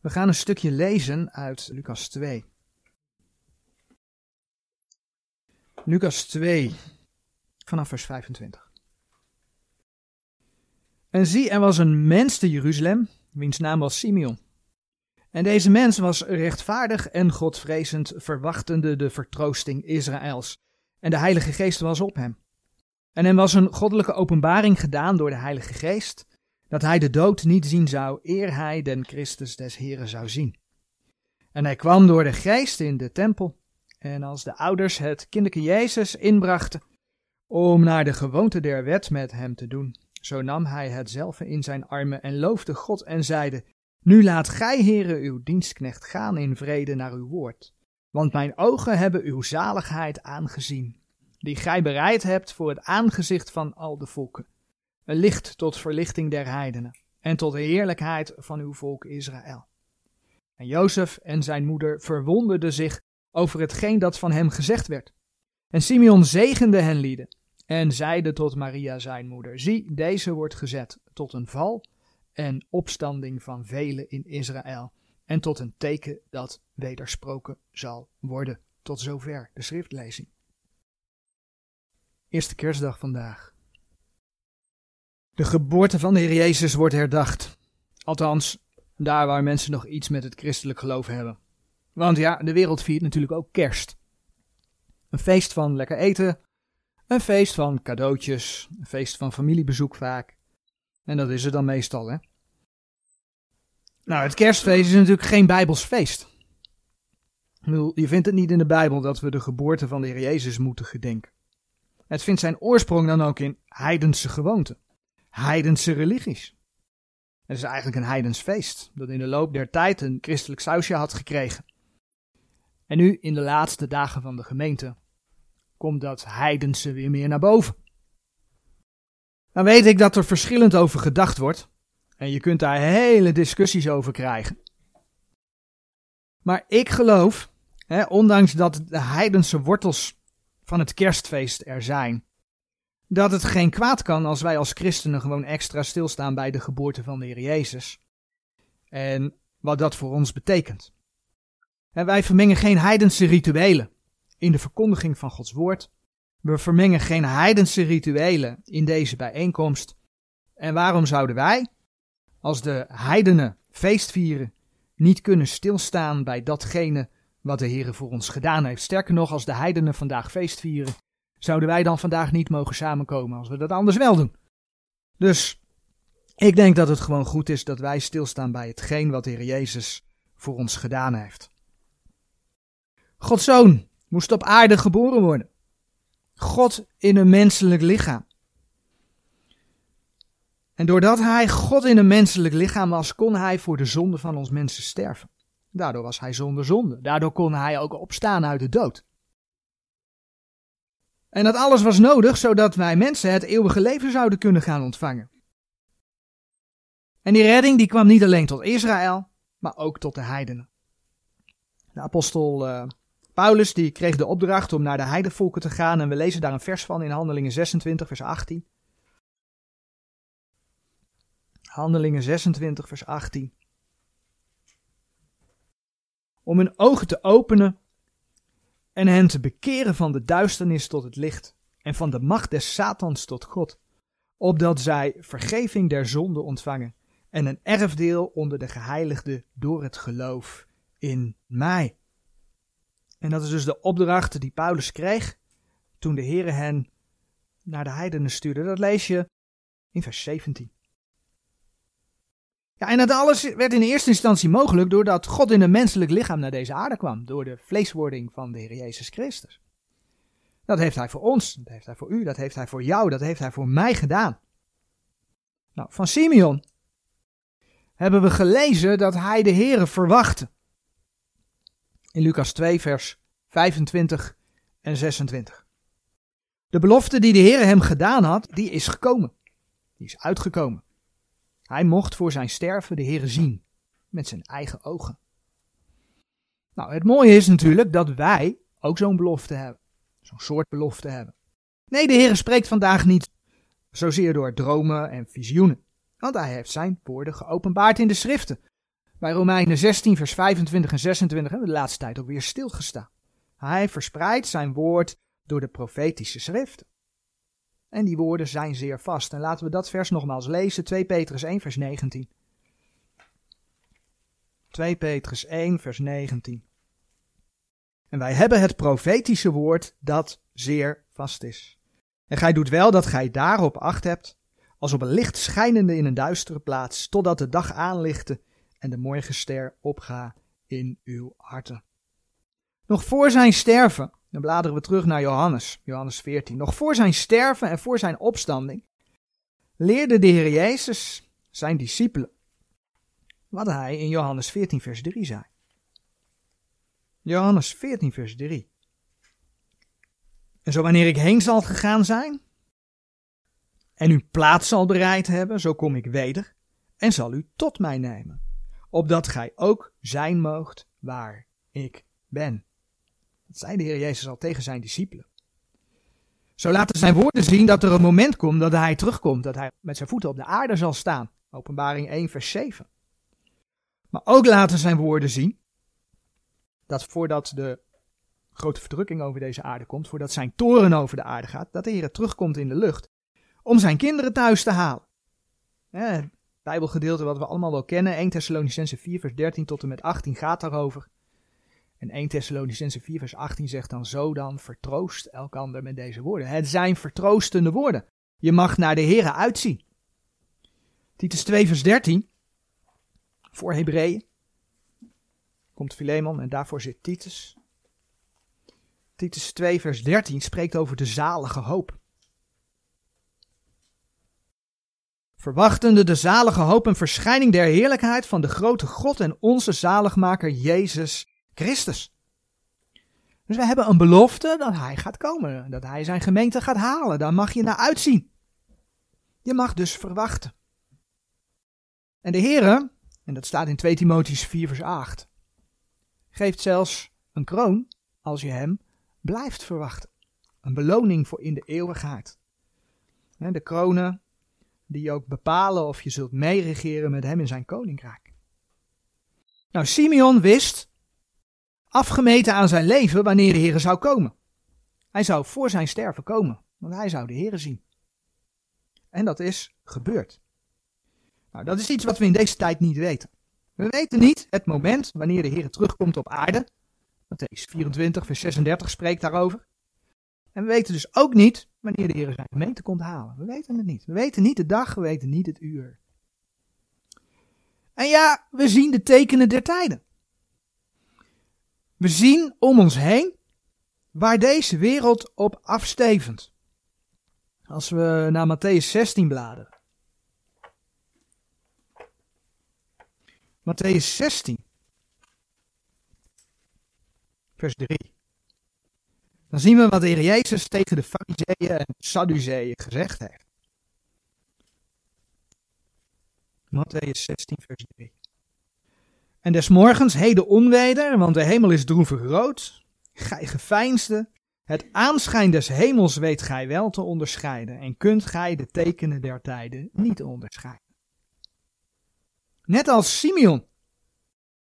We gaan een stukje lezen uit Lucas 2. Lucas 2, vanaf vers 25. En zie, er was een mens te Jeruzalem, wiens naam was Simeon. En deze mens was rechtvaardig en godvrezend, verwachtende de vertroosting Israëls. En de Heilige Geest was op hem. En hem was een goddelijke openbaring gedaan door de Heilige Geest, dat hij de dood niet zien zou, eer hij den Christus des Heren zou zien. En hij kwam door de Geest in de tempel, en als de ouders het kinderke Jezus inbrachten, om naar de gewoonte der wet met hem te doen, zo nam hij hetzelfde in zijn armen en loofde God en zeide, Nu laat gij, heren, uw dienstknecht gaan in vrede naar uw woord, want mijn ogen hebben uw zaligheid aangezien, die gij bereid hebt voor het aangezicht van al de volken een licht tot verlichting der heidenen en tot de heerlijkheid van uw volk Israël. En Jozef en zijn moeder verwonderden zich over hetgeen dat van hem gezegd werd. En Simeon zegende hen lieden en zeide tot Maria zijn moeder, zie, deze wordt gezet tot een val en opstanding van velen in Israël en tot een teken dat wedersproken zal worden. Tot zover de schriftlezing. Eerste kerstdag vandaag. De geboorte van de Heer Jezus wordt herdacht. Althans, daar waar mensen nog iets met het christelijk geloof hebben. Want ja, de wereld viert natuurlijk ook kerst. Een feest van lekker eten, een feest van cadeautjes, een feest van familiebezoek vaak. En dat is er dan meestal, hè. Nou, het kerstfeest is natuurlijk geen bijbels feest. Je vindt het niet in de Bijbel dat we de geboorte van de Heer Jezus moeten gedenken. Het vindt zijn oorsprong dan ook in heidense gewoonten heidense religies. Het is eigenlijk een heidens feest, dat in de loop der tijd een christelijk sausje had gekregen. En nu, in de laatste dagen van de gemeente, komt dat heidense weer meer naar boven. Dan weet ik dat er verschillend over gedacht wordt, en je kunt daar hele discussies over krijgen. Maar ik geloof, hè, ondanks dat de heidense wortels van het kerstfeest er zijn, dat het geen kwaad kan als wij als christenen gewoon extra stilstaan bij de geboorte van de Heer Jezus. En wat dat voor ons betekent. En wij vermengen geen heidense rituelen in de verkondiging van Gods woord. We vermengen geen heidense rituelen in deze bijeenkomst. En waarom zouden wij, als de heidenen feest vieren, niet kunnen stilstaan bij datgene wat de Heer voor ons gedaan heeft? Sterker nog, als de heidenen vandaag feest vieren, zouden wij dan vandaag niet mogen samenkomen als we dat anders wel doen. Dus ik denk dat het gewoon goed is dat wij stilstaan bij hetgeen wat Heer Jezus voor ons gedaan heeft. Gods zoon moest op aarde geboren worden. God in een menselijk lichaam. En doordat hij God in een menselijk lichaam was, kon hij voor de zonde van ons mensen sterven. Daardoor was hij zonder zonde. Daardoor kon hij ook opstaan uit de dood. En dat alles was nodig zodat wij mensen het eeuwige leven zouden kunnen gaan ontvangen. En die redding die kwam niet alleen tot Israël, maar ook tot de heidenen. De apostel uh, Paulus die kreeg de opdracht om naar de heidenvolken te gaan en we lezen daar een vers van in Handelingen 26 vers 18. Handelingen 26 vers 18. Om hun ogen te openen en hen te bekeren van de duisternis tot het licht en van de macht des Satans tot God, opdat zij vergeving der zonde ontvangen en een erfdeel onder de geheiligden door het geloof in mij. En dat is dus de opdracht die Paulus kreeg toen de Heere hen naar de heidenen stuurde. Dat lees je in vers 17. Ja, en dat alles werd in eerste instantie mogelijk doordat God in een menselijk lichaam naar deze aarde kwam, door de vleeswording van de Heer Jezus Christus. Dat heeft Hij voor ons, dat heeft Hij voor u, dat heeft Hij voor jou, dat heeft Hij voor mij gedaan. Nou, van Simeon hebben we gelezen dat Hij de Heere verwachtte. In Lucas 2, vers 25 en 26. De belofte die de Heer hem gedaan had, die is gekomen. Die is uitgekomen. Hij mocht voor zijn sterven de Heer zien, met zijn eigen ogen. Nou, het mooie is natuurlijk dat wij ook zo'n belofte hebben. Zo'n soort belofte hebben. Nee, de Heer spreekt vandaag niet zozeer door dromen en visioenen. Want hij heeft zijn woorden geopenbaard in de schriften. Bij Romeinen 16, vers 25 en 26 hebben we de laatste tijd ook weer stilgestaan. Hij verspreidt zijn woord door de profetische schriften. En die woorden zijn zeer vast. En laten we dat vers nogmaals lezen, 2 Petrus 1, vers 19. 2 Petrus 1, vers 19. En wij hebben het profetische woord dat zeer vast is. En gij doet wel dat gij daarop acht hebt, als op een licht schijnende in een duistere plaats, totdat de dag aanlichte en de morgenster opga in uw harten. Nog voor zijn sterven, dan bladeren we terug naar Johannes, Johannes 14. Nog voor zijn sterven en voor zijn opstanding leerde de Heer Jezus zijn discipelen wat hij in Johannes 14, vers 3 zei. Johannes 14, vers 3. En zo wanneer ik heen zal gegaan zijn, en u plaats zal bereid hebben, zo kom ik weder, en zal u tot mij nemen, opdat gij ook zijn moogt waar ik ben. Dat zei de Heer Jezus al tegen zijn discipelen. Zo laten zijn woorden zien dat er een moment komt dat hij terugkomt, dat hij met zijn voeten op de aarde zal staan. Openbaring 1, vers 7. Maar ook laten zijn woorden zien dat voordat de grote verdrukking over deze aarde komt, voordat zijn toren over de aarde gaat, dat de Heer terugkomt in de lucht om zijn kinderen thuis te halen. Bijbelgedeelte wat we allemaal wel kennen, 1 Thessalonicense 4 vers 13 tot en met 18 gaat daarover. En 1 Thessalonicense 4 vers 18 zegt dan zo dan, vertroost elkander met deze woorden. Het zijn vertroostende woorden. Je mag naar de Here uitzien. Titus 2 vers 13, voor Hebreeën, komt Filemon en daarvoor zit Titus. Titus 2 vers 13 spreekt over de zalige hoop. Verwachtende de zalige hoop en verschijning der heerlijkheid van de grote God en onze zaligmaker Jezus Christus. Dus we hebben een belofte dat hij gaat komen, dat hij zijn gemeente gaat halen. Daar mag je naar uitzien. Je mag dus verwachten. En de Heere, en dat staat in 2 Timotheus 4 vers 8, geeft zelfs een kroon als je hem blijft verwachten. Een beloning voor in de eeuwigheid. De kronen die ook bepalen of je zult meeregeren met hem in zijn koninkrijk. Nou, Simeon wist afgemeten aan zijn leven wanneer de Heer zou komen. Hij zou voor zijn sterven komen, want hij zou de Heer zien. En dat is gebeurd. Nou, dat is iets wat we in deze tijd niet weten. We weten niet het moment wanneer de Heer terugkomt op aarde. Matthäus 24, vers 36 spreekt daarover. En we weten dus ook niet wanneer de Heer zijn gemeente komt halen. We weten het niet. We weten niet de dag, we weten niet het uur. En ja, we zien de tekenen der tijden. We zien om ons heen waar deze wereld op afstevend. Als we naar Matthäus 16 bladeren. Matthäus 16, vers 3. Dan zien we wat de Heer Jezus tegen de Fariseeën en Sadduceeën gezegd heeft. Matthäus 16, vers 3. En des morgens heden onweder, want de hemel is droevig rood. Gij geveinsde, het aanschijn des hemels weet gij wel te onderscheiden, en kunt gij de tekenen der tijden niet onderscheiden. Net als Simeon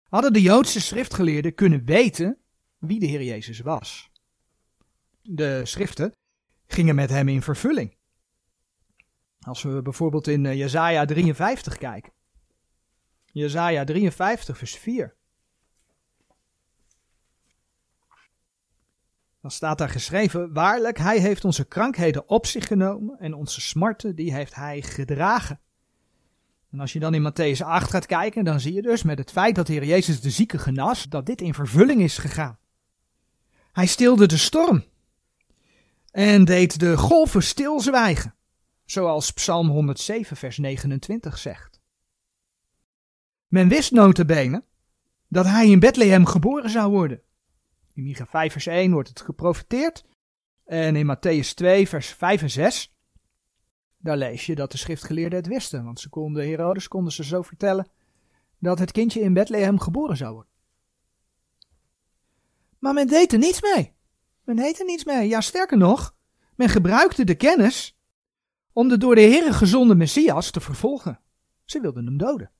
hadden de Joodse schriftgeleerden kunnen weten wie de Heer Jezus was. De schriften gingen met hem in vervulling. Als we bijvoorbeeld in eh, Jesaja 53 kijken. Jesaja 53 vers 4. Dan staat daar geschreven, waarlijk, hij heeft onze krankheden op zich genomen en onze smarten, die heeft hij gedragen. En als je dan in Matthäus 8 gaat kijken, dan zie je dus met het feit dat Heer Jezus de zieke genas, dat dit in vervulling is gegaan. Hij stilde de storm en deed de golven stilzwijgen, zoals Psalm 107 vers 29 zegt. Men wist notabene dat hij in Bethlehem geboren zou worden. In Micha 5 vers 1 wordt het geprofeteerd en in Matthäus 2 vers 5 en 6 daar lees je dat de schriftgeleerden het wisten, want ze konden, Herodes konden ze zo vertellen dat het kindje in Bethlehem geboren zou worden. Maar men deed er niets mee. Men deed er niets mee. Ja, sterker nog, men gebruikte de kennis om de door de Heer gezonde Messias te vervolgen. Ze wilden hem doden.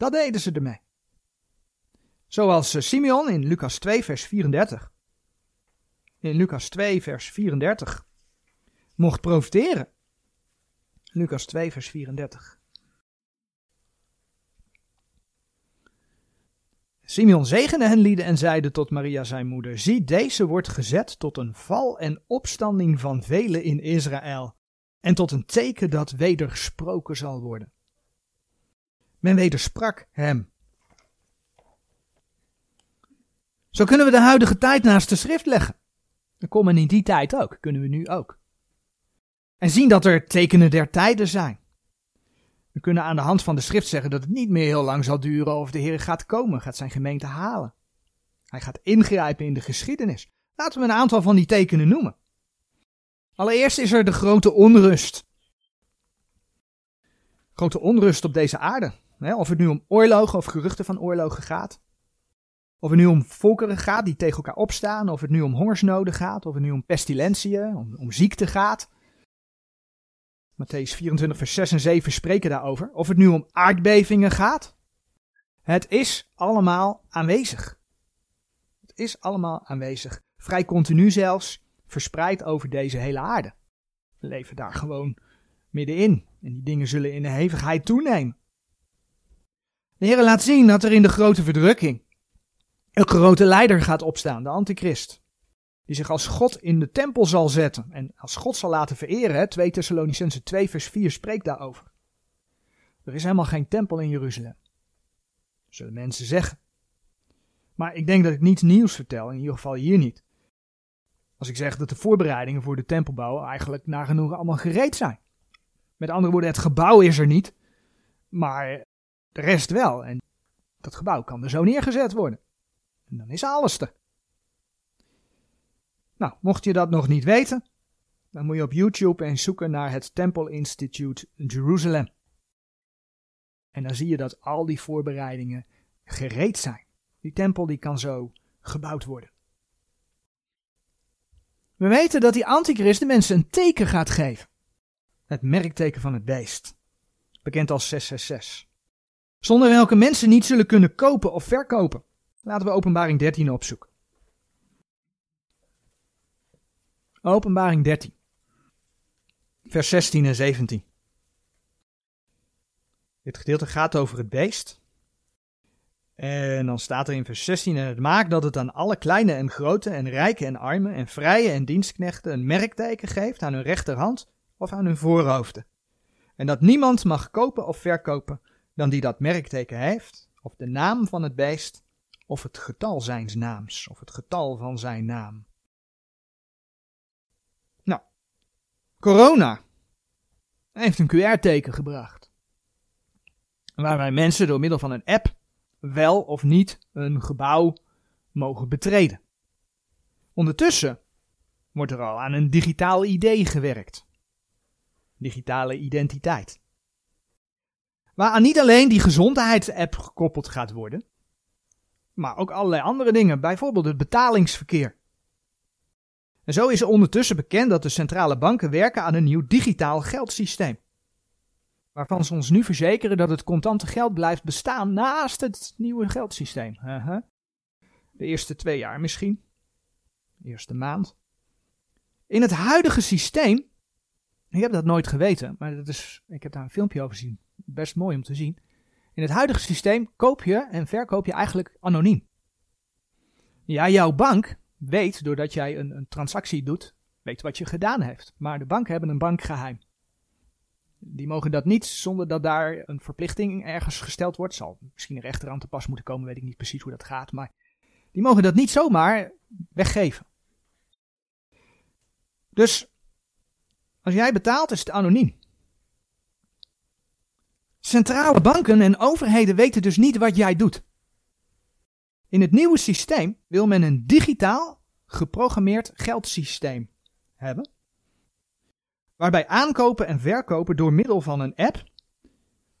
Dat deden ze ermee. Zoals eh, Simeon in Lucas 2, vers 34. In Lucas 2, vers 34 mocht profiteren. Lucas 2, vers 34. Simeon zegende hen lieden en zeide tot Maria zijn moeder: Zie, deze wordt gezet tot een val en opstanding van velen in Israël, en tot een teken dat wedersproken zal worden. Men wedersprak hem. Zo kunnen we de huidige tijd naast de schrift leggen. Dat kon men in die tijd ook, kunnen we nu ook. En zien dat er tekenen der tijden zijn. We kunnen aan de hand van de schrift zeggen dat het niet meer heel lang zal duren of de Heer gaat komen, gaat zijn gemeente halen. Hij gaat ingrijpen in de geschiedenis. Laten we een aantal van die tekenen noemen. Allereerst is er de grote onrust. Grote onrust op deze aarde. Of het nu om oorlogen of geruchten van oorlogen gaat. Of het nu om volkeren gaat die tegen elkaar opstaan. Of het nu om hongersnoden gaat. Of het nu om pestilentieën, om, om ziekte gaat. Matthäus 24, vers 6 en 7 spreken daarover. Of het nu om aardbevingen gaat. Het is allemaal aanwezig. Het is allemaal aanwezig. Vrij continu zelfs, verspreid over deze hele aarde. We leven daar gewoon middenin. En die dingen zullen in de hevigheid toenemen. De Heer laat zien dat er in de grote verdrukking een grote leider gaat opstaan, de antichrist die zich als God in de tempel zal zetten en als God zal laten vereren. 2 Thessalonicense 2 vers 4 spreekt daarover. Er is helemaal geen tempel in Jeruzalem. Zullen mensen zeggen. Maar ik denk dat ik niets nieuws vertel, in ieder geval hier niet. Als ik zeg dat de voorbereidingen voor de tempelbouw eigenlijk nagenoeg allemaal gereed zijn. Met andere woorden, het gebouw is er niet, maar de rest wel. En dat gebouw kan er zo neergezet worden. En dan is alles er. Nou, mocht je dat nog niet weten, dan moet je op YouTube eens zoeken naar het Temple Institute Jerusalem. En dan zie je dat al die voorbereidingen gereed zijn. Die tempel die kan zo gebouwd worden. We weten dat die antichrist de mensen een teken gaat geven. Het merkteken van het beest. Bekend als 666. Zonder welke mensen niet zullen kunnen kopen of verkopen. Laten we openbaring 13 opzoeken. Openbaring 13, vers 16 en 17. Dit gedeelte gaat over het beest. En dan staat er in vers 16: En het maakt dat het aan alle kleine en grote en rijke en armen en vrije en dienstknechten een merkteken geeft aan hun rechterhand of aan hun voorhoofden. En dat niemand mag kopen of verkopen dan die dat merkteken heeft, of de naam van het beest, of het getal zijns naams, of het getal van zijn naam. Corona heeft een QR-teken gebracht. Waarbij mensen door middel van een app wel of niet een gebouw mogen betreden. Ondertussen wordt er al aan een digitaal idee gewerkt. Digitale identiteit. Waaraan niet alleen die gezondheidsapp gekoppeld gaat worden, maar ook allerlei andere dingen, bijvoorbeeld het betalingsverkeer. En zo is er ondertussen bekend dat de centrale banken werken aan een nieuw digitaal geldsysteem. Waarvan ze ons nu verzekeren dat het contante geld blijft bestaan naast het nieuwe geldsysteem. De eerste twee jaar misschien. De eerste maand. In het huidige systeem, ik heb dat nooit geweten, maar dat is, ik heb daar een filmpje over gezien. Best mooi om te zien. In het huidige systeem koop je en verkoop je eigenlijk anoniem. Ja, jouw bank weet, doordat jij een, een transactie doet, weet wat je gedaan heeft. Maar de banken hebben een bankgeheim. Die mogen dat niet zonder dat daar een verplichting ergens gesteld wordt. Zal misschien een rechter aan te pas moeten komen, weet ik niet precies hoe dat gaat. Maar die mogen dat niet zomaar weggeven. Dus als jij betaalt, is het anoniem. Centrale banken en overheden weten dus niet wat jij doet. In het nieuwe systeem wil men een digitaal geprogrammeerd geldsysteem hebben, waarbij aankopen en verkopen door middel van een app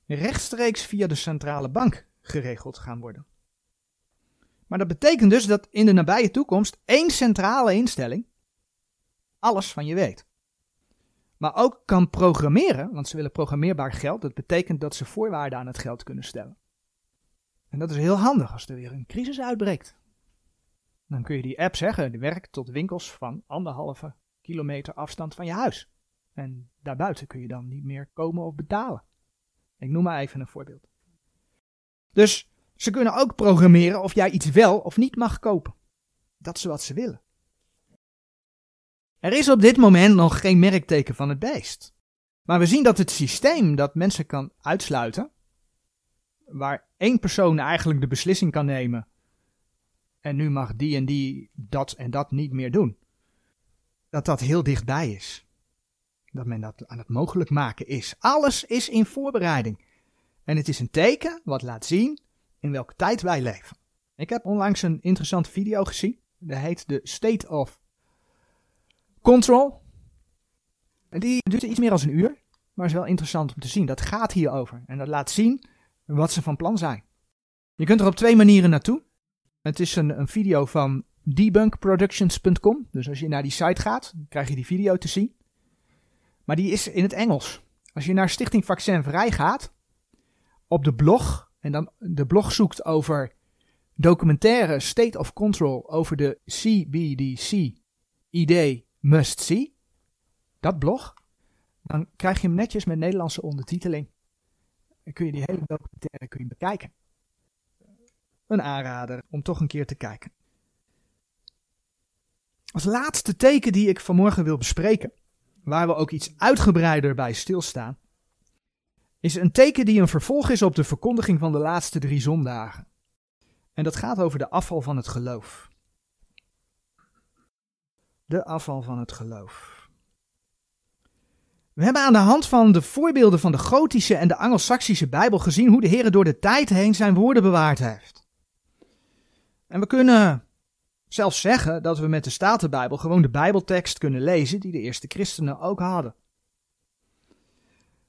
rechtstreeks via de centrale bank geregeld gaan worden. Maar dat betekent dus dat in de nabije toekomst één centrale instelling alles van je weet. Maar ook kan programmeren, want ze willen programmeerbaar geld. Dat betekent dat ze voorwaarden aan het geld kunnen stellen. En dat is heel handig als er weer een crisis uitbreekt. Dan kun je die app zeggen, die werkt tot winkels van anderhalve kilometer afstand van je huis. En daarbuiten kun je dan niet meer komen of betalen. Ik noem maar even een voorbeeld. Dus ze kunnen ook programmeren of jij iets wel of niet mag kopen. Dat is wat ze willen. Er is op dit moment nog geen merkteken van het beest. Maar we zien dat het systeem dat mensen kan uitsluiten, waar één persoon eigenlijk de beslissing kan nemen, en nu mag die en die dat en dat niet meer doen, dat dat heel dichtbij is. Dat men dat aan het mogelijk maken is. Alles is in voorbereiding. En het is een teken wat laat zien in welke tijd wij leven. Ik heb onlangs een interessante video gezien. Dat heet de State of Control. Die duurt iets meer dan een uur. Maar is wel interessant om te zien. Dat gaat hierover. En dat laat zien wat ze van plan zijn. Je kunt er op twee manieren naartoe. Het is een, een video van debunkproductions.com. Dus als je naar die site gaat, krijg je die video te zien. Maar die is in het Engels. Als je naar Stichting Vaccin Vrij gaat, op de blog, en dan de blog zoekt over documentaire State of Control over de CBDC ID Must See, dat blog, dan krijg je hem netjes met Nederlandse ondertiteling. Dan kun je die hele documentaire kun je bekijken. Een aanrader om toch een keer te kijken. Als laatste teken die ik vanmorgen wil bespreken, waar we ook iets uitgebreider bij stilstaan, is een teken die een vervolg is op de verkondiging van de laatste drie zondagen. En dat gaat over de afval van het geloof. De afval van het geloof. We hebben aan de hand van de voorbeelden van de Gotische en de Angelsaksische Bijbel gezien hoe de Heer door de tijd heen zijn woorden bewaard heeft. En we kunnen zelfs zeggen dat we met de Statenbijbel gewoon de Bijbeltekst kunnen lezen die de eerste christenen ook hadden.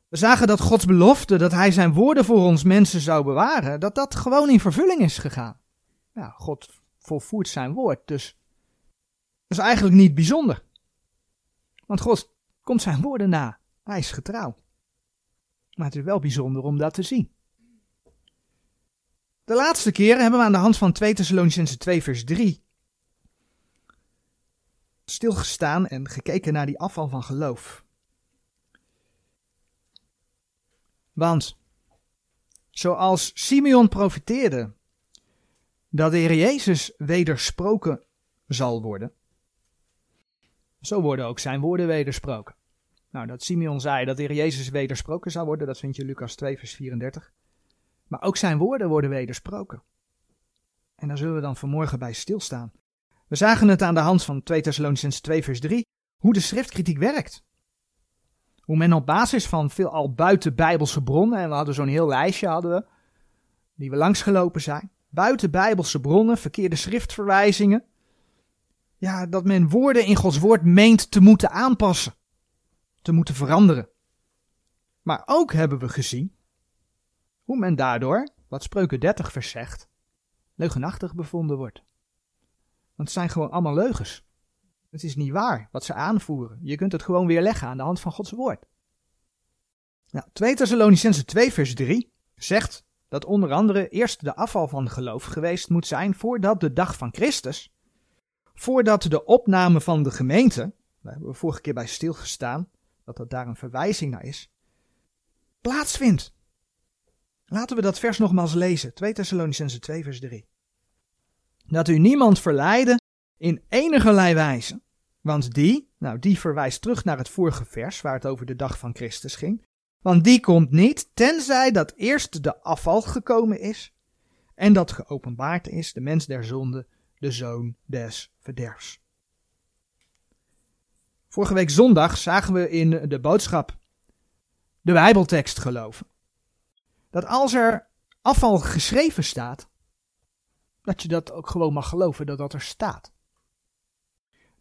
We zagen dat Gods belofte dat hij zijn woorden voor ons mensen zou bewaren, dat dat gewoon in vervulling is gegaan. God volvoert zijn woord, dus dat is eigenlijk niet bijzonder. Want God komt zijn woorden na. Hij is getrouw. Maar het is wel bijzonder om dat te zien. De laatste keer hebben we aan de hand van 2 Thessalonicense 2 vers 3 stilgestaan en gekeken naar die afval van geloof. Want zoals Simeon profeteerde dat de Heer Jezus wedersproken zal worden, zo worden ook zijn woorden wedersproken. Nou, dat Simeon zei dat de Heer Jezus wedersproken zou worden, dat vind je Lucas 2, vers 34. Maar ook zijn woorden worden wedersproken. En daar zullen we dan vanmorgen bij stilstaan. We zagen het aan de hand van 2 Thessalonians 2, vers 3, hoe de schriftkritiek werkt. Hoe men op basis van veel al buiten bijbelse bronnen, en we hadden zo'n heel lijstje hadden we, die we langsgelopen zijn, buiten bijbelse bronnen, verkeerde schriftverwijzingen, ja, dat men woorden in Gods woord meent te moeten aanpassen, te moeten veranderen. Maar ook hebben we gezien hoe men daardoor, wat Spreuken 30 vers zegt, leugenachtig bevonden wordt. Want het zijn gewoon allemaal leugens. Het is niet waar wat ze aanvoeren. Je kunt het gewoon weer leggen aan de hand van Gods woord. Nou, 2 Thessalonicense 2 vers 3 zegt dat onder andere eerst de afval van geloof geweest moet zijn voordat de dag van Christus, voordat de opname van de gemeente, daar hebben we vorige keer bij stilgestaan, dat dat daar een verwijzing naar is, plaatsvindt. Laten we dat vers nogmaals lezen, 2 Thessalonicense 2 vers 3. Dat u niemand verleiden in enige wijze, want die, nou die verwijst terug naar het vorige vers waar het over de dag van Christus ging, want die komt niet tenzij dat eerst de afval gekomen is en dat geopenbaard is de mens der zonde, de zoon des verderfs. Vorige week zondag zagen we in de boodschap de Bijbeltekst geloven. Dat als er afval geschreven staat, dat je dat ook gewoon mag geloven dat dat er staat.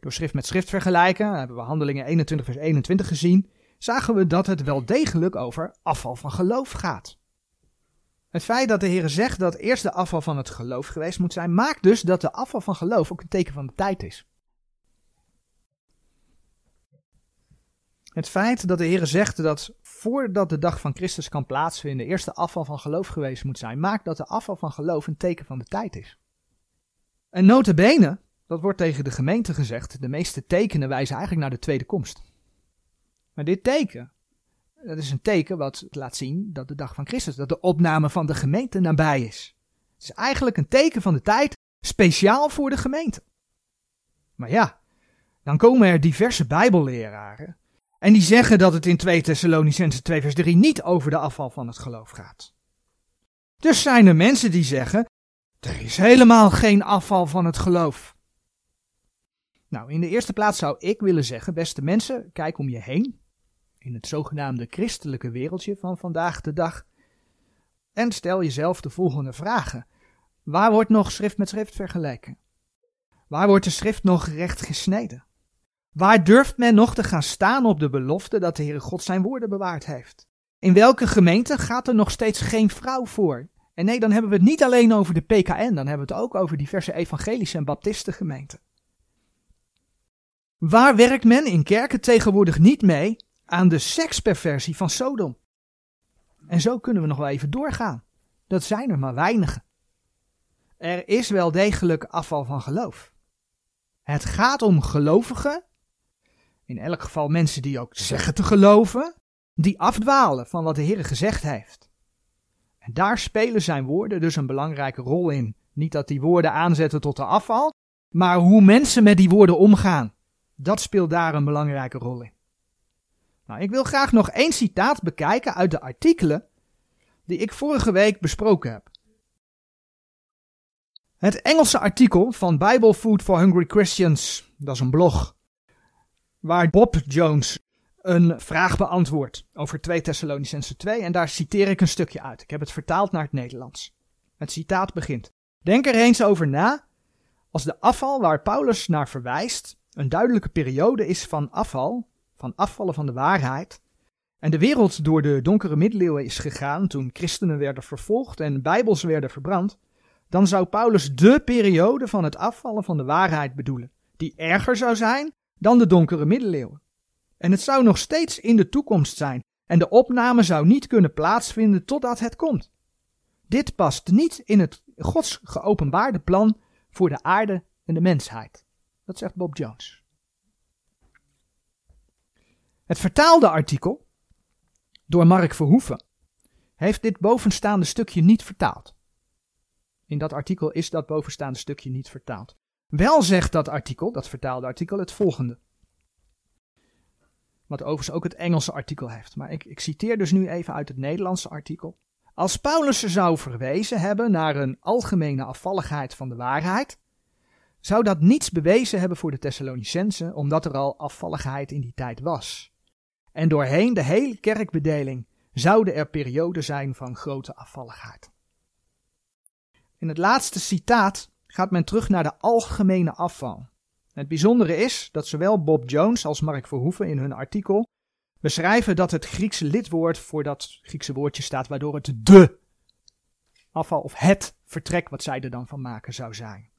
Door schrift met schrift vergelijken, hebben we handelingen 21 vers 21 gezien, zagen we dat het wel degelijk over afval van geloof gaat. Het feit dat de Heer zegt dat eerst de afval van het geloof geweest moet zijn, maakt dus dat de afval van geloof ook een teken van de tijd is. Het feit dat de Heer zegt dat voordat de dag van Christus kan plaatsvinden, eerst de afval van geloof geweest moet zijn, maakt dat de afval van geloof een teken van de tijd is. En notabene, dat wordt tegen de gemeente gezegd, de meeste tekenen wijzen eigenlijk naar de tweede komst. Maar dit teken, dat is een teken wat laat zien dat de dag van Christus, dat de opname van de gemeente nabij is. Het is eigenlijk een teken van de tijd, speciaal voor de gemeente. Maar ja, dan komen er diverse bijbelleraren en die zeggen dat het in 2 Thessalonicense 2 vers 3 niet over de afval van het geloof gaat. Dus zijn er mensen die zeggen, er is helemaal geen afval van het geloof. Nou, in de eerste plaats zou ik willen zeggen, beste mensen, kijk om je heen, in het zogenaamde christelijke wereldje van vandaag de dag, en stel jezelf de volgende vragen. Waar wordt nog schrift met schrift vergeleken? Waar wordt de schrift nog recht gesneden? Waar durft men nog te gaan staan op de belofte dat de Heere God zijn woorden bewaard heeft? In welke gemeente gaat er nog steeds geen vrouw voor? En nee, dan hebben we het niet alleen over de PKN, dan hebben we het ook over diverse evangelische en baptistengemeenten. Waar werkt men in kerken tegenwoordig niet mee aan de seksperversie van Sodom? En zo kunnen we nog wel even doorgaan. Dat zijn er maar weinigen. Er is wel degelijk afval van geloof. Het gaat om gelovigen in elk geval mensen die ook zeggen te geloven, die afdwalen van wat de Heer gezegd heeft. En daar spelen zijn woorden dus een belangrijke rol in. Niet dat die woorden aanzetten tot de afval, maar hoe mensen met die woorden omgaan. Dat speelt daar een belangrijke rol in. Nou, ik wil graag nog één citaat bekijken uit de artikelen die ik vorige week besproken heb. Het Engelse artikel van Bible Food for Hungry Christians, dat is een blog waar Bob Jones een vraag beantwoordt over 2 Thessalonicense 2 en daar citeer ik een stukje uit. Ik heb het vertaald naar het Nederlands. Het citaat begint. Denk er eens over na. Als de afval waar Paulus naar verwijst een duidelijke periode is van afval, van afvallen van de waarheid, en de wereld door de donkere middeleeuwen is gegaan toen christenen werden vervolgd en bijbels werden verbrand, dan zou Paulus de periode van het afvallen van de waarheid bedoelen, die erger zou zijn dan de donkere middeleeuwen. En het zou nog steeds in de toekomst zijn en de opname zou niet kunnen plaatsvinden totdat het komt. Dit past niet in het Gods geopenbaarde plan voor de aarde en de mensheid. Dat zegt Bob Jones. Het vertaalde artikel door Mark Verhoeven heeft dit bovenstaande stukje niet vertaald. In dat artikel is dat bovenstaande stukje niet vertaald. Wel zegt dat artikel, dat vertaalde artikel, het volgende. Wat overigens ook het Engelse artikel heeft. Maar ik, ik citeer dus nu even uit het Nederlandse artikel. Als Paulus zou verwezen hebben naar een algemene afvalligheid van de waarheid, zou dat niets bewezen hebben voor de Thessalonicensen, omdat er al afvalligheid in die tijd was. En doorheen de hele kerkbedeling zouden er perioden zijn van grote afvalligheid. In het laatste citaat gaat men terug naar de algemene afval. Het bijzondere is dat zowel Bob Jones als Mark Verhoeven in hun artikel beschrijven dat het Griekse lidwoord voor dat Griekse woordje staat, waardoor het de afval of het vertrek wat zij er dan van maken zou zijn.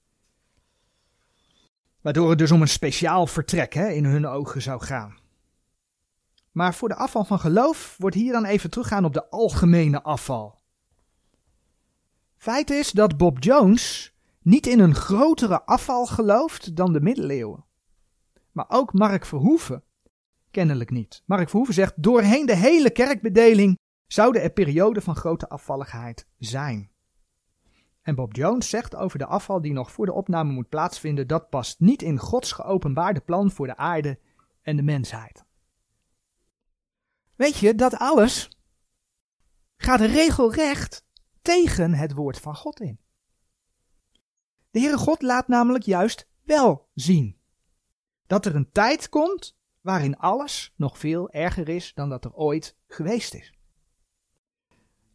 Waardoor het dus om een speciaal vertrek hè, in hun ogen zou gaan. Maar voor de afval van geloof wordt hier dan even teruggaan op de algemene afval. Feit is dat Bob Jones niet in een grotere afval gelooft dan de middeleeuwen. Maar ook Mark Verhoeven kennelijk niet. Mark Verhoeven zegt: doorheen de hele kerkbedeling zouden er perioden van grote afvalligheid zijn. En Bob Jones zegt over de afval die nog voor de opname moet plaatsvinden: dat past niet in Gods geopenbaarde plan voor de aarde en de mensheid. Weet je, dat alles gaat regelrecht tegen het woord van God in. De Heere God laat namelijk juist wel zien dat er een tijd komt waarin alles nog veel erger is dan dat er ooit geweest is.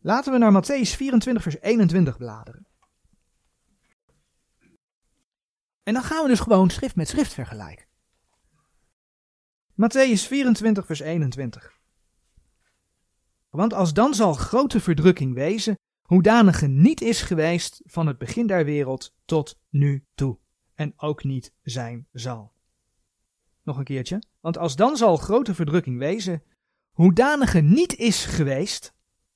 Laten we naar Matthäus 24, vers 21 bladeren. En dan gaan we dus gewoon schrift met schrift vergelijken. Matthäus 24, vers 21. Want als dan zal grote verdrukking wezen hoedanige niet is geweest van het begin der wereld tot nu toe, en ook niet zijn zal. Nog een keertje, want als dan zal grote verdrukking wezen, hoedanige niet is geweest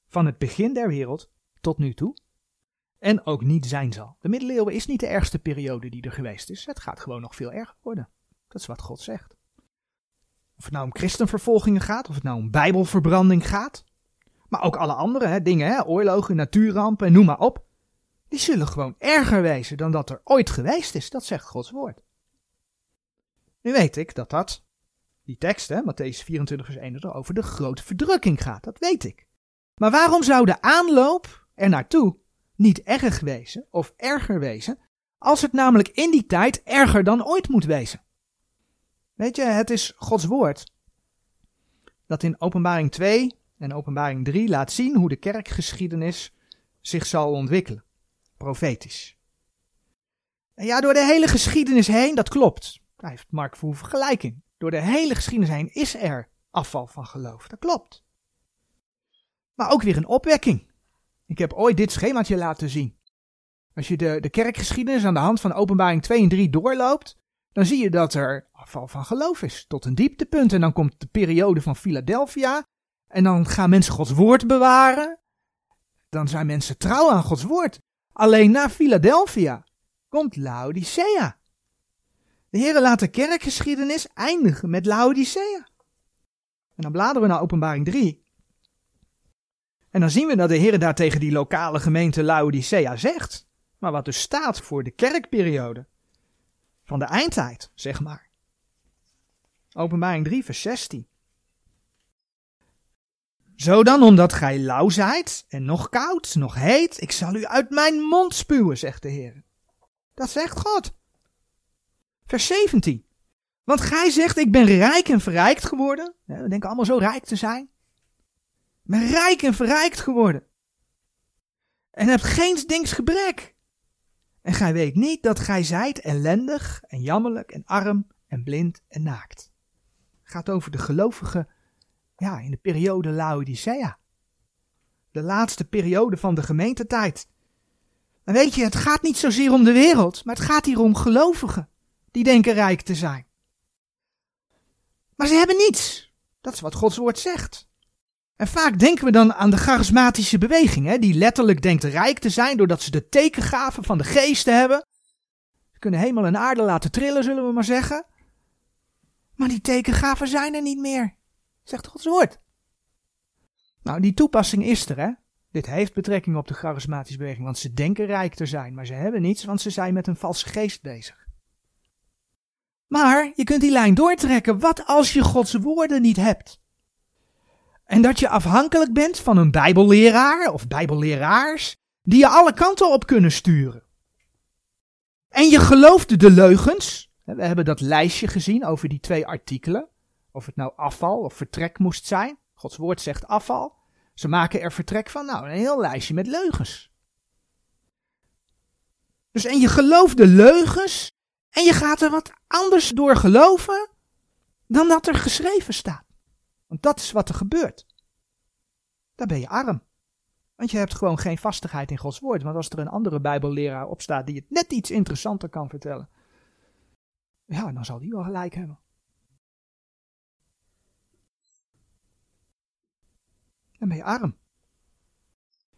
van het begin der wereld tot nu toe en ook niet zijn zal. De middeleeuwen is niet de ergste periode die er geweest is. Het gaat gewoon nog veel erger worden. Dat is wat God zegt. Of het nou om christenvervolgingen gaat, of het nou om bijbelverbranding gaat, maar ook alle andere hè, dingen, hè, oorlogen, natuurrampen, noem maar op, die zullen gewoon erger wezen dan dat er ooit geweest is. Dat zegt Gods woord. Nu weet ik dat dat, die tekst, hè, Matthäus 24 vers 31, over de grote verdrukking gaat. Dat weet ik. Maar waarom zou de aanloop er naartoe niet erg wezen of erger wezen, als het namelijk in die tijd erger dan ooit moet wezen? Weet je, het is Gods woord dat in Openbaring 2 en Openbaring 3 laat zien hoe de kerkgeschiedenis zich zal ontwikkelen. Profetisch. En ja, door de hele geschiedenis heen, dat klopt. Daar heeft Mark Verhoeven gelijk in. Door de hele geschiedenis heen is er afval van geloof. Dat klopt. Maar ook weer een opwekking. Ik heb ooit dit schemaatje laten zien. Als je de, de kerkgeschiedenis aan de hand van openbaring 2 en 3 doorloopt, dan zie je dat er afval van geloof is. Tot een dieptepunt. En dan komt de periode van Philadelphia. En dan gaan mensen Gods woord bewaren. Dan zijn mensen trouw aan Gods woord. Alleen na Philadelphia komt Laodicea. De Heer laat de kerkgeschiedenis eindigen met Laodicea. En dan bladeren we naar openbaring 3. En dan zien we dat de Heer daar tegen die lokale gemeente Laodicea zegt. Maar wat dus staat voor de kerkperiode. Van de eindtijd, zeg maar. Openbaring 3, vers 16. Zo dan, omdat gij lauw zijt en nog koud, nog heet, ik zal u uit mijn mond spuwen, zegt de Heer. Dat zegt God. Vers 17. Want gij zegt, ik ben rijk en verrijkt geworden. We denken allemaal zo rijk te zijn. Ik ben rijk en verrijkt geworden. En hebt geen dings gebrek. En gij weet niet dat gij zijt ellendig en jammerlijk en arm en blind en naakt. Het gaat over de gelovigen ja, in de periode Laodicea. De laatste periode van de gemeentetijd. En weet je, het gaat niet zozeer om de wereld, maar het gaat hier om gelovigen die denken rijk te zijn. Maar ze hebben niets. Dat is wat Gods woord zegt. En vaak denken we dan aan de charismatische beweging, hè, die letterlijk denkt rijk te zijn doordat ze de tekengaven van de geesten hebben. Ze kunnen hemel en aarde laten trillen, zullen we maar zeggen. Maar die tekengaven zijn er niet meer, zegt Gods woord. Nou, die toepassing is er, hè. Dit heeft betrekking op de charismatische beweging, want ze denken rijk te zijn, maar ze hebben niets, want ze zijn met een valse geest bezig. Maar je kunt die lijn doortrekken. Wat als je Gods woorden niet hebt? En dat je afhankelijk bent van een Bijbelleraar of Bijbelleraars die je alle kanten op kunnen sturen. En je gelooft de leugens. We hebben dat lijstje gezien over die twee artikelen. Of het nou afval of vertrek moest zijn. Gods woord zegt afval. Ze maken er vertrek van. Nou, een heel lijstje met leugens. Dus en je gelooft de leugens en je gaat er wat anders door geloven dan dat er geschreven staat. Want dat is wat er gebeurt. Dan ben je arm. Want je hebt gewoon geen vastigheid in Gods woord. Want als er een andere Bijbelleraar op staat die het net iets interessanter kan vertellen, ja, dan zal die wel gelijk hebben. Dan ben je arm.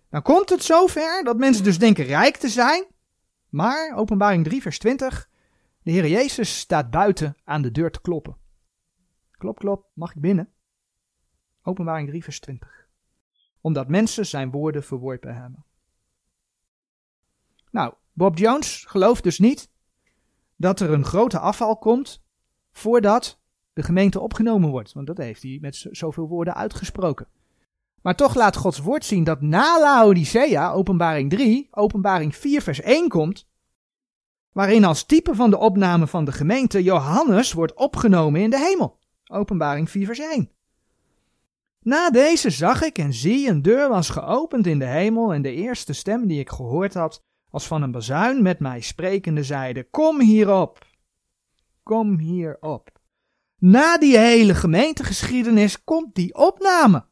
Dan komt het zover dat mensen dus denken rijk te zijn. Maar, openbaring 3, vers 20, de Heer Jezus staat buiten aan de deur te kloppen. Klop, klop, mag ik binnen? Openbaring 3, vers 20. Omdat mensen zijn woorden verworpen hebben. Nou, Bob Jones gelooft dus niet dat er een grote afval komt voordat de gemeente opgenomen wordt. Want dat heeft hij met zoveel woorden uitgesproken. Maar toch laat Gods woord zien dat na Laodicea, openbaring 3, openbaring 4 vers 1 komt, waarin als type van de opname van de gemeente Johannes wordt opgenomen in de hemel. Openbaring 4 vers 1. Na deze zag ik en zie een deur was geopend in de hemel en de eerste stem die ik gehoord had als van een bazuin met mij sprekende zeide, kom hierop, kom hierop. Na die hele gemeentegeschiedenis komt die opname.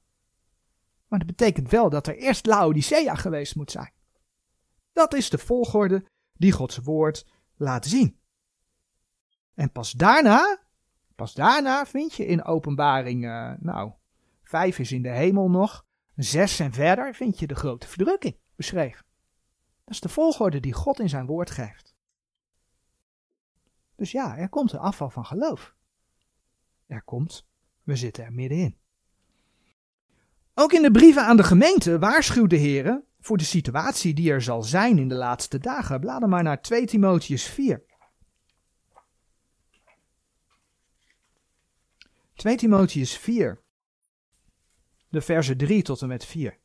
Maar dat betekent wel dat er eerst Laodicea geweest moet zijn. Dat is de volgorde die Gods woord laat zien. En pas daarna, pas daarna vind je in openbaring, uh, nou, Vijf is in de hemel nog. Zes en verder vind je de grote verdrukking beschreven. Dat is de volgorde die God in zijn woord geeft. Dus ja, er komt een afval van geloof. Er komt, we zitten er middenin. Ook in de brieven aan de gemeente waarschuwt de Heer voor de situatie die er zal zijn in de laatste dagen. Blader maar naar 2 Timotheus 4. 2 Timotheus 4, de versen 3 tot en met 4.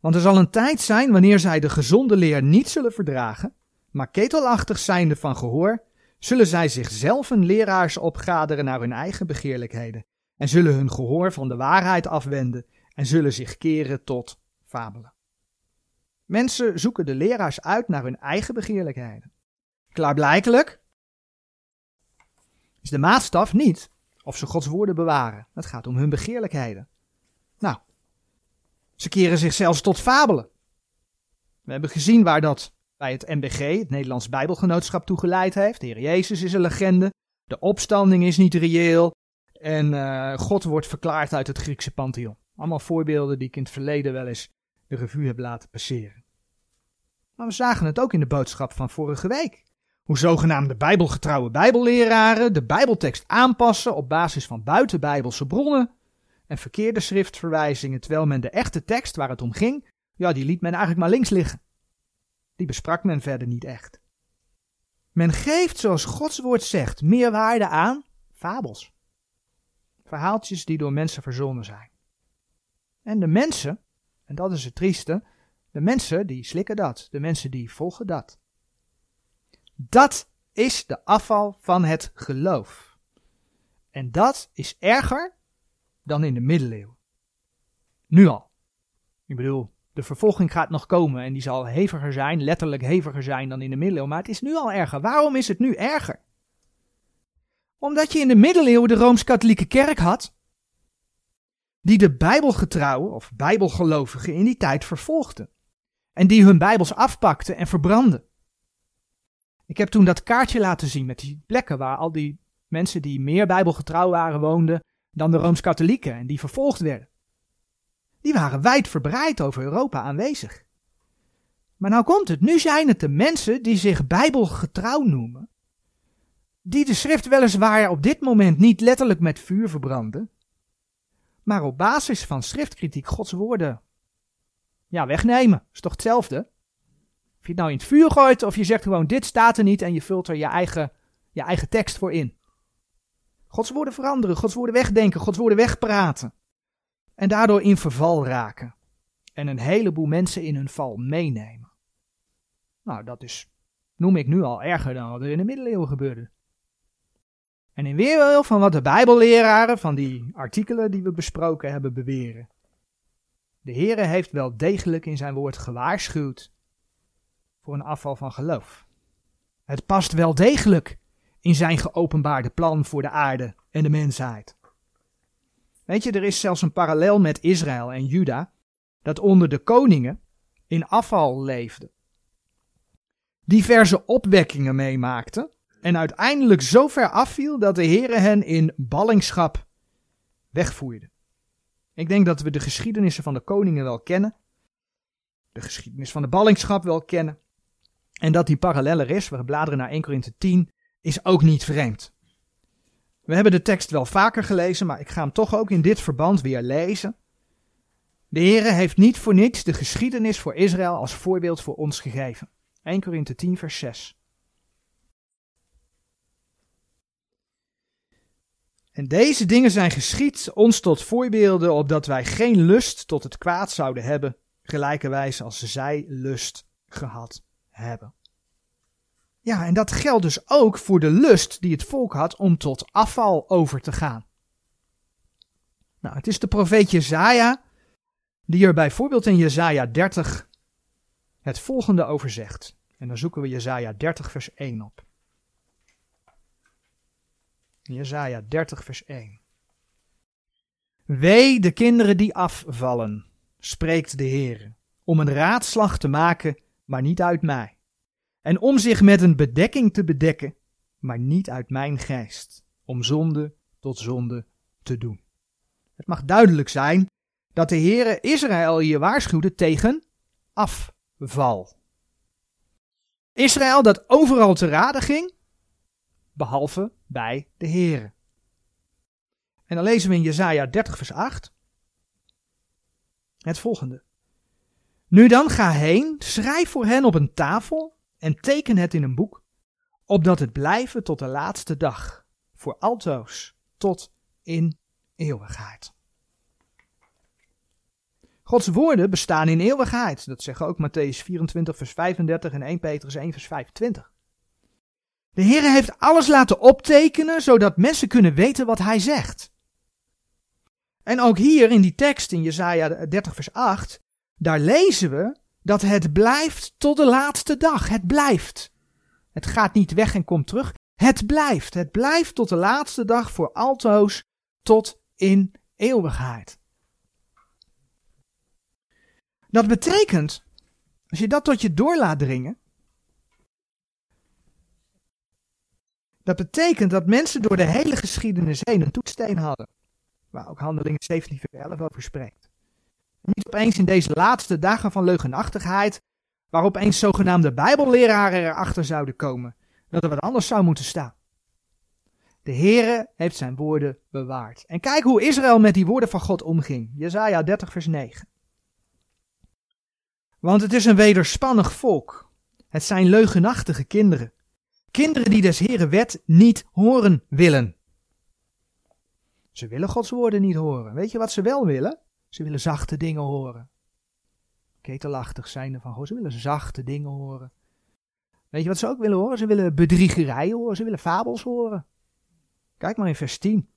Want er zal een tijd zijn wanneer zij de gezonde leer niet zullen verdragen, maar ketelachtig zijnde van gehoor, zullen zij zichzelf een leraars opgaderen naar hun eigen begeerlijkheden, en zullen hun gehoor van de waarheid afwenden, en zullen zich keren tot fabelen. Mensen zoeken de leraars uit naar hun eigen begeerlijkheden. Klaarblijkelijk is de maatstaf niet of ze Gods woorden bewaren. Het gaat om hun begeerlijkheden. Nou, ze keren zich zelfs tot fabelen. We hebben gezien waar dat bij het NBG, het Nederlands Bijbelgenootschap, toe geleid heeft. De Heer Jezus is een legende. De opstanding is niet reëel. En uh, God wordt verklaard uit het Griekse pantheon. Allemaal voorbeelden die ik in het verleden wel eens de revue heb laten passeren. Maar we zagen het ook in de boodschap van vorige week. Hoe zogenaamde bijbelgetrouwe bijbelleraren de bijbeltekst aanpassen op basis van buitenbijbelse bronnen en verkeerde schriftverwijzingen, terwijl men de echte tekst waar het om ging, ja, die liet men eigenlijk maar links liggen. Die besprak men verder niet echt. Men geeft, zoals Gods woord zegt, meer waarde aan fabels. Verhaaltjes die door mensen verzonnen zijn. En de mensen, en dat is het trieste, de mensen die slikken dat, de mensen die volgen dat. Dat is de afval van het geloof. En dat is erger dan in de middeleeuwen. Nu al. Ik bedoel, de vervolging gaat nog komen en die zal heviger zijn, letterlijk heviger zijn dan in de middeleeuwen, maar het is nu al erger. Waarom is het nu erger? Omdat je in de middeleeuwen de Rooms-Katholieke Kerk had, die de Bijbelgetrouwen of Bijbelgelovigen in die tijd vervolgde. En die hun Bijbels afpakte en verbrandde. Ik heb toen dat kaartje laten zien met die plekken waar al die mensen die meer Bijbelgetrouw waren woonden dan de Rooms-Katholieken en die vervolgd werden. Die waren wijdverbreid over Europa aanwezig. Maar nou komt het, nu zijn het de mensen die zich Bijbelgetrouw noemen, die de schrift weliswaar op dit moment niet letterlijk met vuur verbranden, maar op basis van schriftkritiek Gods woorden ja, wegnemen. Is toch hetzelfde? Of je het nou in het vuur gooit of je zegt gewoon dit staat er niet en je vult er je eigen, je eigen tekst voor in. Gods woorden veranderen, Gods woorden wegdenken, Gods woorden wegpraten. En daardoor in verval raken. En een heleboel mensen in hun val meenemen. Nou, dat is, noem ik nu al erger dan wat er in de middeleeuwen gebeurde. En in weerwil van wat de Bijbelleraren van die artikelen die we besproken hebben beweren. De Heere heeft wel degelijk in zijn woord gewaarschuwd voor een afval van geloof. Het past wel degelijk in zijn geopenbaarde plan voor de aarde en de mensheid. Weet je, er is zelfs een parallel met Israël en Juda, dat onder de koningen in afval leefde. Diverse opwekkingen meemaakten en uiteindelijk zo ver afviel dat de Heere hen in ballingschap wegvoerde. Ik denk dat we de geschiedenissen van de koningen wel kennen, de geschiedenis van de ballingschap wel kennen, en dat die parallel er is, we bladeren naar 1 Korinthe 10, is ook niet vreemd. We hebben de tekst wel vaker gelezen, maar ik ga hem toch ook in dit verband weer lezen. De Heere heeft niet voor niets de geschiedenis voor Israël als voorbeeld voor ons gegeven. 1 Korinthe 10 vers 6. En deze dingen zijn geschied ons tot voorbeelden, opdat wij geen lust tot het kwaad zouden hebben, gelijkerwijs als zij lust gehad hebben. Ja, en dat geldt dus ook voor de lust die het volk had om tot afval over te gaan. Nou, het is de profeet Jezaja die er bijvoorbeeld in Jezaja 30 het volgende over zegt. En dan zoeken we Jezaja 30 vers 1 op. Jezaja 30 vers 1. Wee de kinderen die afvallen, spreekt de Heer, om een raadslag te maken, maar niet uit mij. En om zich met een bedekking te bedekken, maar niet uit mijn geest, om zonde tot zonde te doen. Het mag duidelijk zijn dat de Heere Israël hier waarschuwde tegen afval. Israël dat overal te raden ging, behalve bij de Heere. En dan lezen we in Jesaja 30 vers 8 het volgende. Nu dan ga heen, schrijf voor hen op een tafel en teken het in een boek, opdat het blijven tot de laatste dag, voor altoos, tot in eeuwigheid. Gods woorden bestaan in eeuwigheid. Dat zeggen ook Matthäus 24, vers 35 en 1 Petrus 1, vers 25. De Heer heeft alles laten optekenen, zodat mensen kunnen weten wat Hij zegt. En ook hier in die tekst in Jesaja 30, vers 8, daar lezen we dat het blijft tot de laatste dag. Het blijft. Het gaat niet weg en komt terug. Het blijft. Het blijft tot de laatste dag voor altoos tot in eeuwigheid. Dat betekent, als je dat tot je door laat dringen, dat betekent dat mensen door de hele geschiedenis heen een toetsteen hadden. Waar ook Handelingen 17 vers 11 over spreekt. Niet opeens in deze laatste dagen van leugenachtigheid, waar opeens zogenaamde bijbelleraren erachter zouden komen, dat er wat anders zou moeten staan. De Heere heeft zijn woorden bewaard. En kijk hoe Israël met die woorden van God omging. Jezaja 30 vers 9. Want het is een wederspannig volk. Het zijn leugenachtige kinderen. Kinderen die des Heeren wet niet horen willen. Ze willen Gods woorden niet horen. Weet je wat ze wel willen? Ze willen zachte dingen horen. Ketelachtig zijn van God. Ze willen zachte dingen horen. Weet je wat ze ook willen horen? Ze willen bedriegerijen horen. Ze willen fabels horen. Kijk maar in vers 10.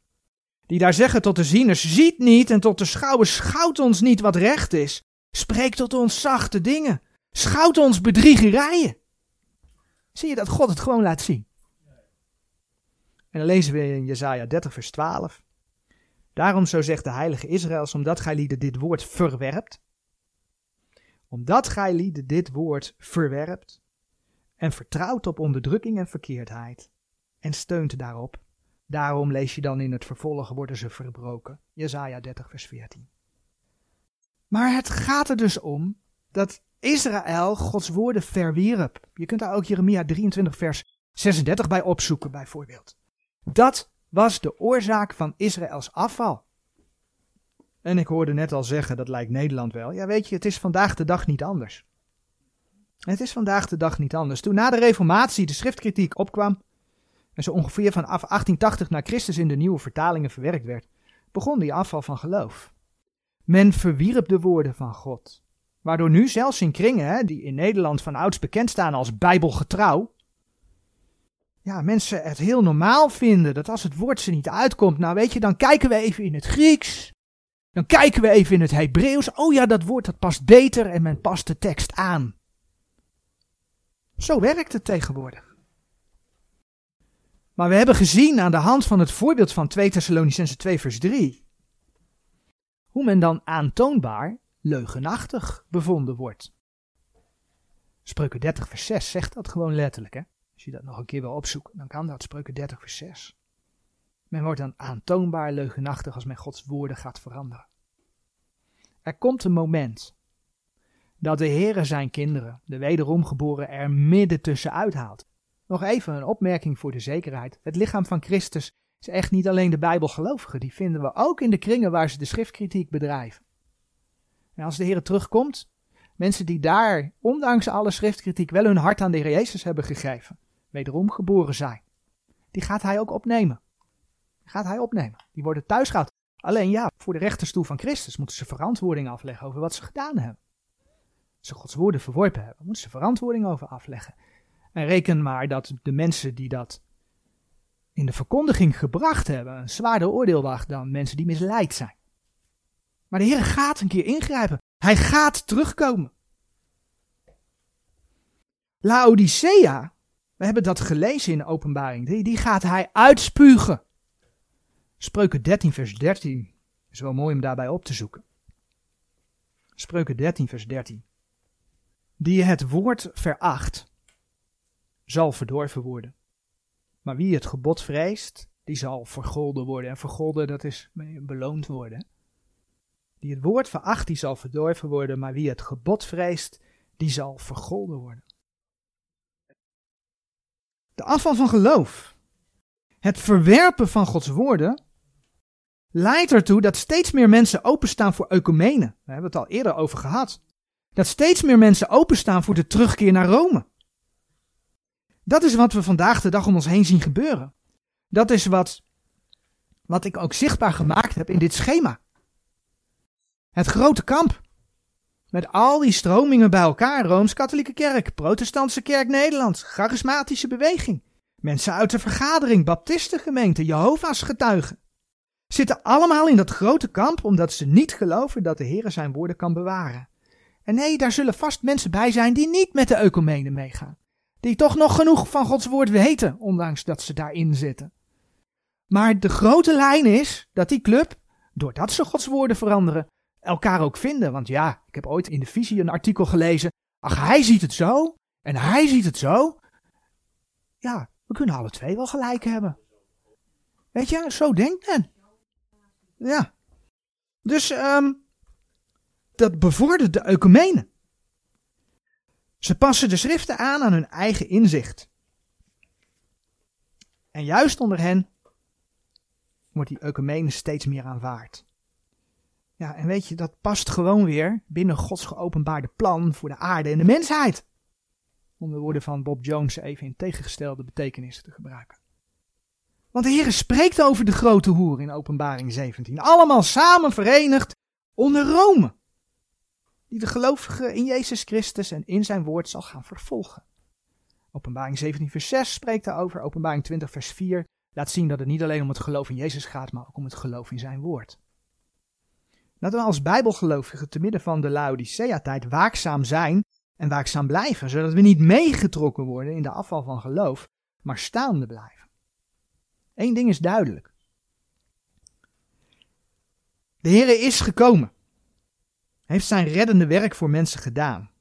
Die daar zeggen tot de zieners, ziet niet en tot de schouwen, schouwt ons niet wat recht is. Spreek tot ons zachte dingen. Schout ons bedriegerijen. Zie je dat God het gewoon laat zien? En dan lezen we in Jesaja 30 vers 12. Daarom zo zegt de heilige Israëls, omdat gij lieden dit woord verwerpt. Omdat gij lieden dit woord verwerpt. En vertrouwt op onderdrukking en verkeerdheid. En steunt daarop. Daarom lees je dan in het vervolg worden ze verbroken. Jesaja 30 vers 14. Maar het gaat er dus om dat Israël Gods woorden verwierp. Je kunt daar ook Jeremia 23 vers 36 bij opzoeken bijvoorbeeld. Dat was de oorzaak van Israëls afval. En ik hoorde net al zeggen, dat lijkt Nederland wel. Ja, weet je, het is vandaag de dag niet anders. Het is vandaag de dag niet anders. Toen na de Reformatie de schriftkritiek opkwam, en zo ongeveer vanaf 1880 na Christus in de nieuwe vertalingen verwerkt werd, begon die afval van geloof. Men verwierp de woorden van God. Waardoor nu zelfs in kringen, hè, die in Nederland van ouds bekend staan als bijbelgetrouw, ja, mensen het heel normaal vinden dat als het woord ze niet uitkomt, nou weet je, dan kijken we even in het Grieks, dan kijken we even in het Hebreeuws, oh ja, dat woord dat past beter en men past de tekst aan. Zo werkt het tegenwoordig. Maar we hebben gezien aan de hand van het voorbeeld van 2 Thessalonicense 2 vers 3, hoe men dan aantoonbaar leugenachtig bevonden wordt. Spreuken 30 vers 6 zegt dat gewoon letterlijk. Hè? Als je dat nog een keer wil opzoeken, dan kan dat. Spreuken 30 vers 6. Men wordt dan aantoonbaar leugenachtig als men Gods woorden gaat veranderen. Er komt een moment dat de Heere zijn kinderen, de wederomgeboren, er midden tussenuit haalt. Nog even een opmerking voor de zekerheid. Het lichaam van Christus is echt niet alleen de Bijbelgelovigen. Die vinden we ook in de kringen waar ze de schriftkritiek bedrijven. En als de Heer terugkomt, mensen die daar, ondanks alle schriftkritiek, wel hun hart aan de Heer Jezus hebben gegeven, wederom geboren zijn, die gaat hij ook opnemen. Die gaat hij opnemen. Die worden thuis gehad. Alleen ja, voor de rechterstoel van Christus moeten ze verantwoording afleggen over wat ze gedaan hebben. Ze Gods woorden verworpen hebben, moeten ze verantwoording over afleggen. En reken maar dat de mensen die dat in de verkondiging gebracht hebben, een zwaarder oordeel wacht dan mensen die misleid zijn. Maar de Heer gaat een keer ingrijpen. Hij gaat terugkomen. Laodicea, we hebben dat gelezen in de openbaring, die, die gaat hij uitspugen. Spreuken 13 vers 13 is wel mooi om daarbij op te zoeken. Spreuken 13 vers 13. Die het woord veracht, zal verdorven worden. Maar wie het gebod vreest, die zal vergolden worden. En vergolden, dat is beloond worden. Die het woord veracht, die zal verdorven worden, maar wie het gebod vreest, die zal vergolden worden. De afval van geloof, het verwerpen van Gods woorden, leidt ertoe dat steeds meer mensen openstaan voor ecumenen. We hebben het al eerder over gehad. Dat steeds meer mensen openstaan voor de terugkeer naar Rome. Dat is wat we vandaag de dag om ons heen zien gebeuren. Dat is wat, wat ik ook zichtbaar gemaakt heb in dit schema. Het grote kamp. Met al die stromingen bij elkaar: Rooms-Katholieke Kerk, Protestantse Kerk Nederland, Charismatische Beweging, mensen uit de vergadering, Baptistengemeente, Jehovah's getuigen. Zitten allemaal in dat grote kamp omdat ze niet geloven dat de Heer zijn woorden kan bewaren. En nee, daar zullen vast mensen bij zijn die niet met de ecumenen meegaan. Die toch nog genoeg van Gods woord weten, ondanks dat ze daarin zitten. Maar de grote lijn is dat die club, doordat ze Gods woorden veranderen, elkaar ook vinden. Want ja, ik heb ooit in de visie een artikel gelezen. Ach, hij ziet het zo en hij ziet het zo. Ja, we kunnen alle twee wel gelijk hebben. Weet je, zo denkt men. Ja. Dus um, dat bevordert de ecumenen. Ze passen de schriften aan aan hun eigen inzicht. En juist onder hen wordt die ecumene steeds meer aanvaard. Ja, en weet je, dat past gewoon weer binnen Gods geopenbaarde plan voor de aarde en de mensheid. Om de woorden van Bob Jones even in tegengestelde betekenissen te gebruiken. Want de Heer spreekt over de grote hoer in Openbaring 17. Allemaal samen verenigd onder Rome. Die de gelovigen in Jezus Christus en in zijn woord zal gaan vervolgen. Openbaring 17 vers 6 spreekt daarover. Openbaring 20 vers 4 laat zien dat het niet alleen om het geloof in Jezus gaat, maar ook om het geloof in zijn woord. Dat we als bijbelgelovigen te midden van de Laodicea-tijd waakzaam zijn en waakzaam blijven, zodat we niet meegetrokken worden in de afval van geloof, maar staande blijven. Eén ding is duidelijk. De Heer is gekomen. Heeft zijn reddende werk voor mensen gedaan.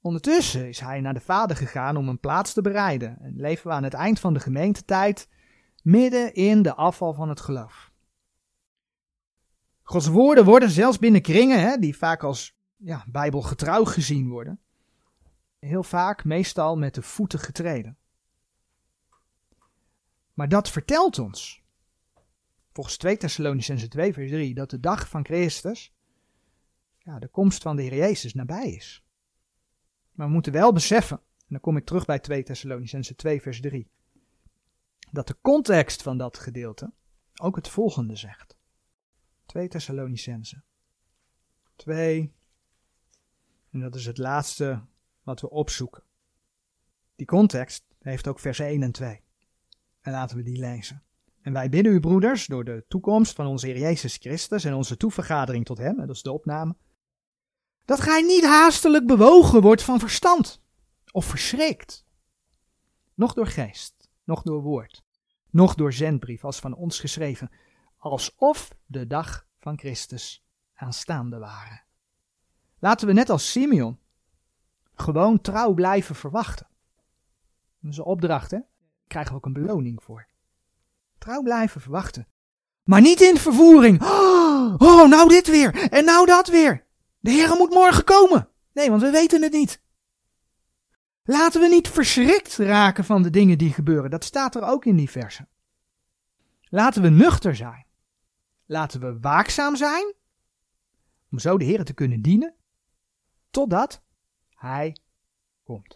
Ondertussen is hij naar de Vader gegaan om een plaats te bereiden. En leven we aan het eind van de gemeentetijd midden in de afval van het geloof. Gods woorden worden zelfs binnen kringen, hè, die vaak als ja, bijbelgetrouw gezien worden, heel vaak meestal met de voeten getreden. Maar dat vertelt ons, volgens 2 Thessalonicense 2 vers 3, dat de dag van Christus, ja, de komst van de Heer Jezus nabij is. Maar we moeten wel beseffen, en dan kom ik terug bij 2 Thessalonicense 2 vers 3, dat de context van dat gedeelte ook het volgende zegt. 2 Thessalonicense 2, en dat is het laatste wat we opzoeken. Die context heeft ook vers 1 en 2. En laten we die lezen. En wij bidden u, broeders, door de toekomst van onze Heer Jezus Christus en onze toevergadering tot Hem, dat is de opname, dat gij niet haastelijk bewogen wordt van verstand of verschrikt, noch door geest, noch door woord, noch door zendbrief als van ons geschreven, alsof de dag van Christus aanstaande waren. Laten we net als Simeon gewoon trouw blijven verwachten. Dat is een opdracht, hè? krijgen we ook een beloning voor. Trouw blijven verwachten. Maar niet in vervoering. Oh, nou dit weer. En nou dat weer. De Heer moet morgen komen. Nee, want we weten het niet. Laten we niet verschrikt raken van de dingen die gebeuren. Dat staat er ook in die versen. Laten we nuchter zijn. Laten we waakzaam zijn. Om zo de Heer te kunnen dienen. Totdat Hij komt.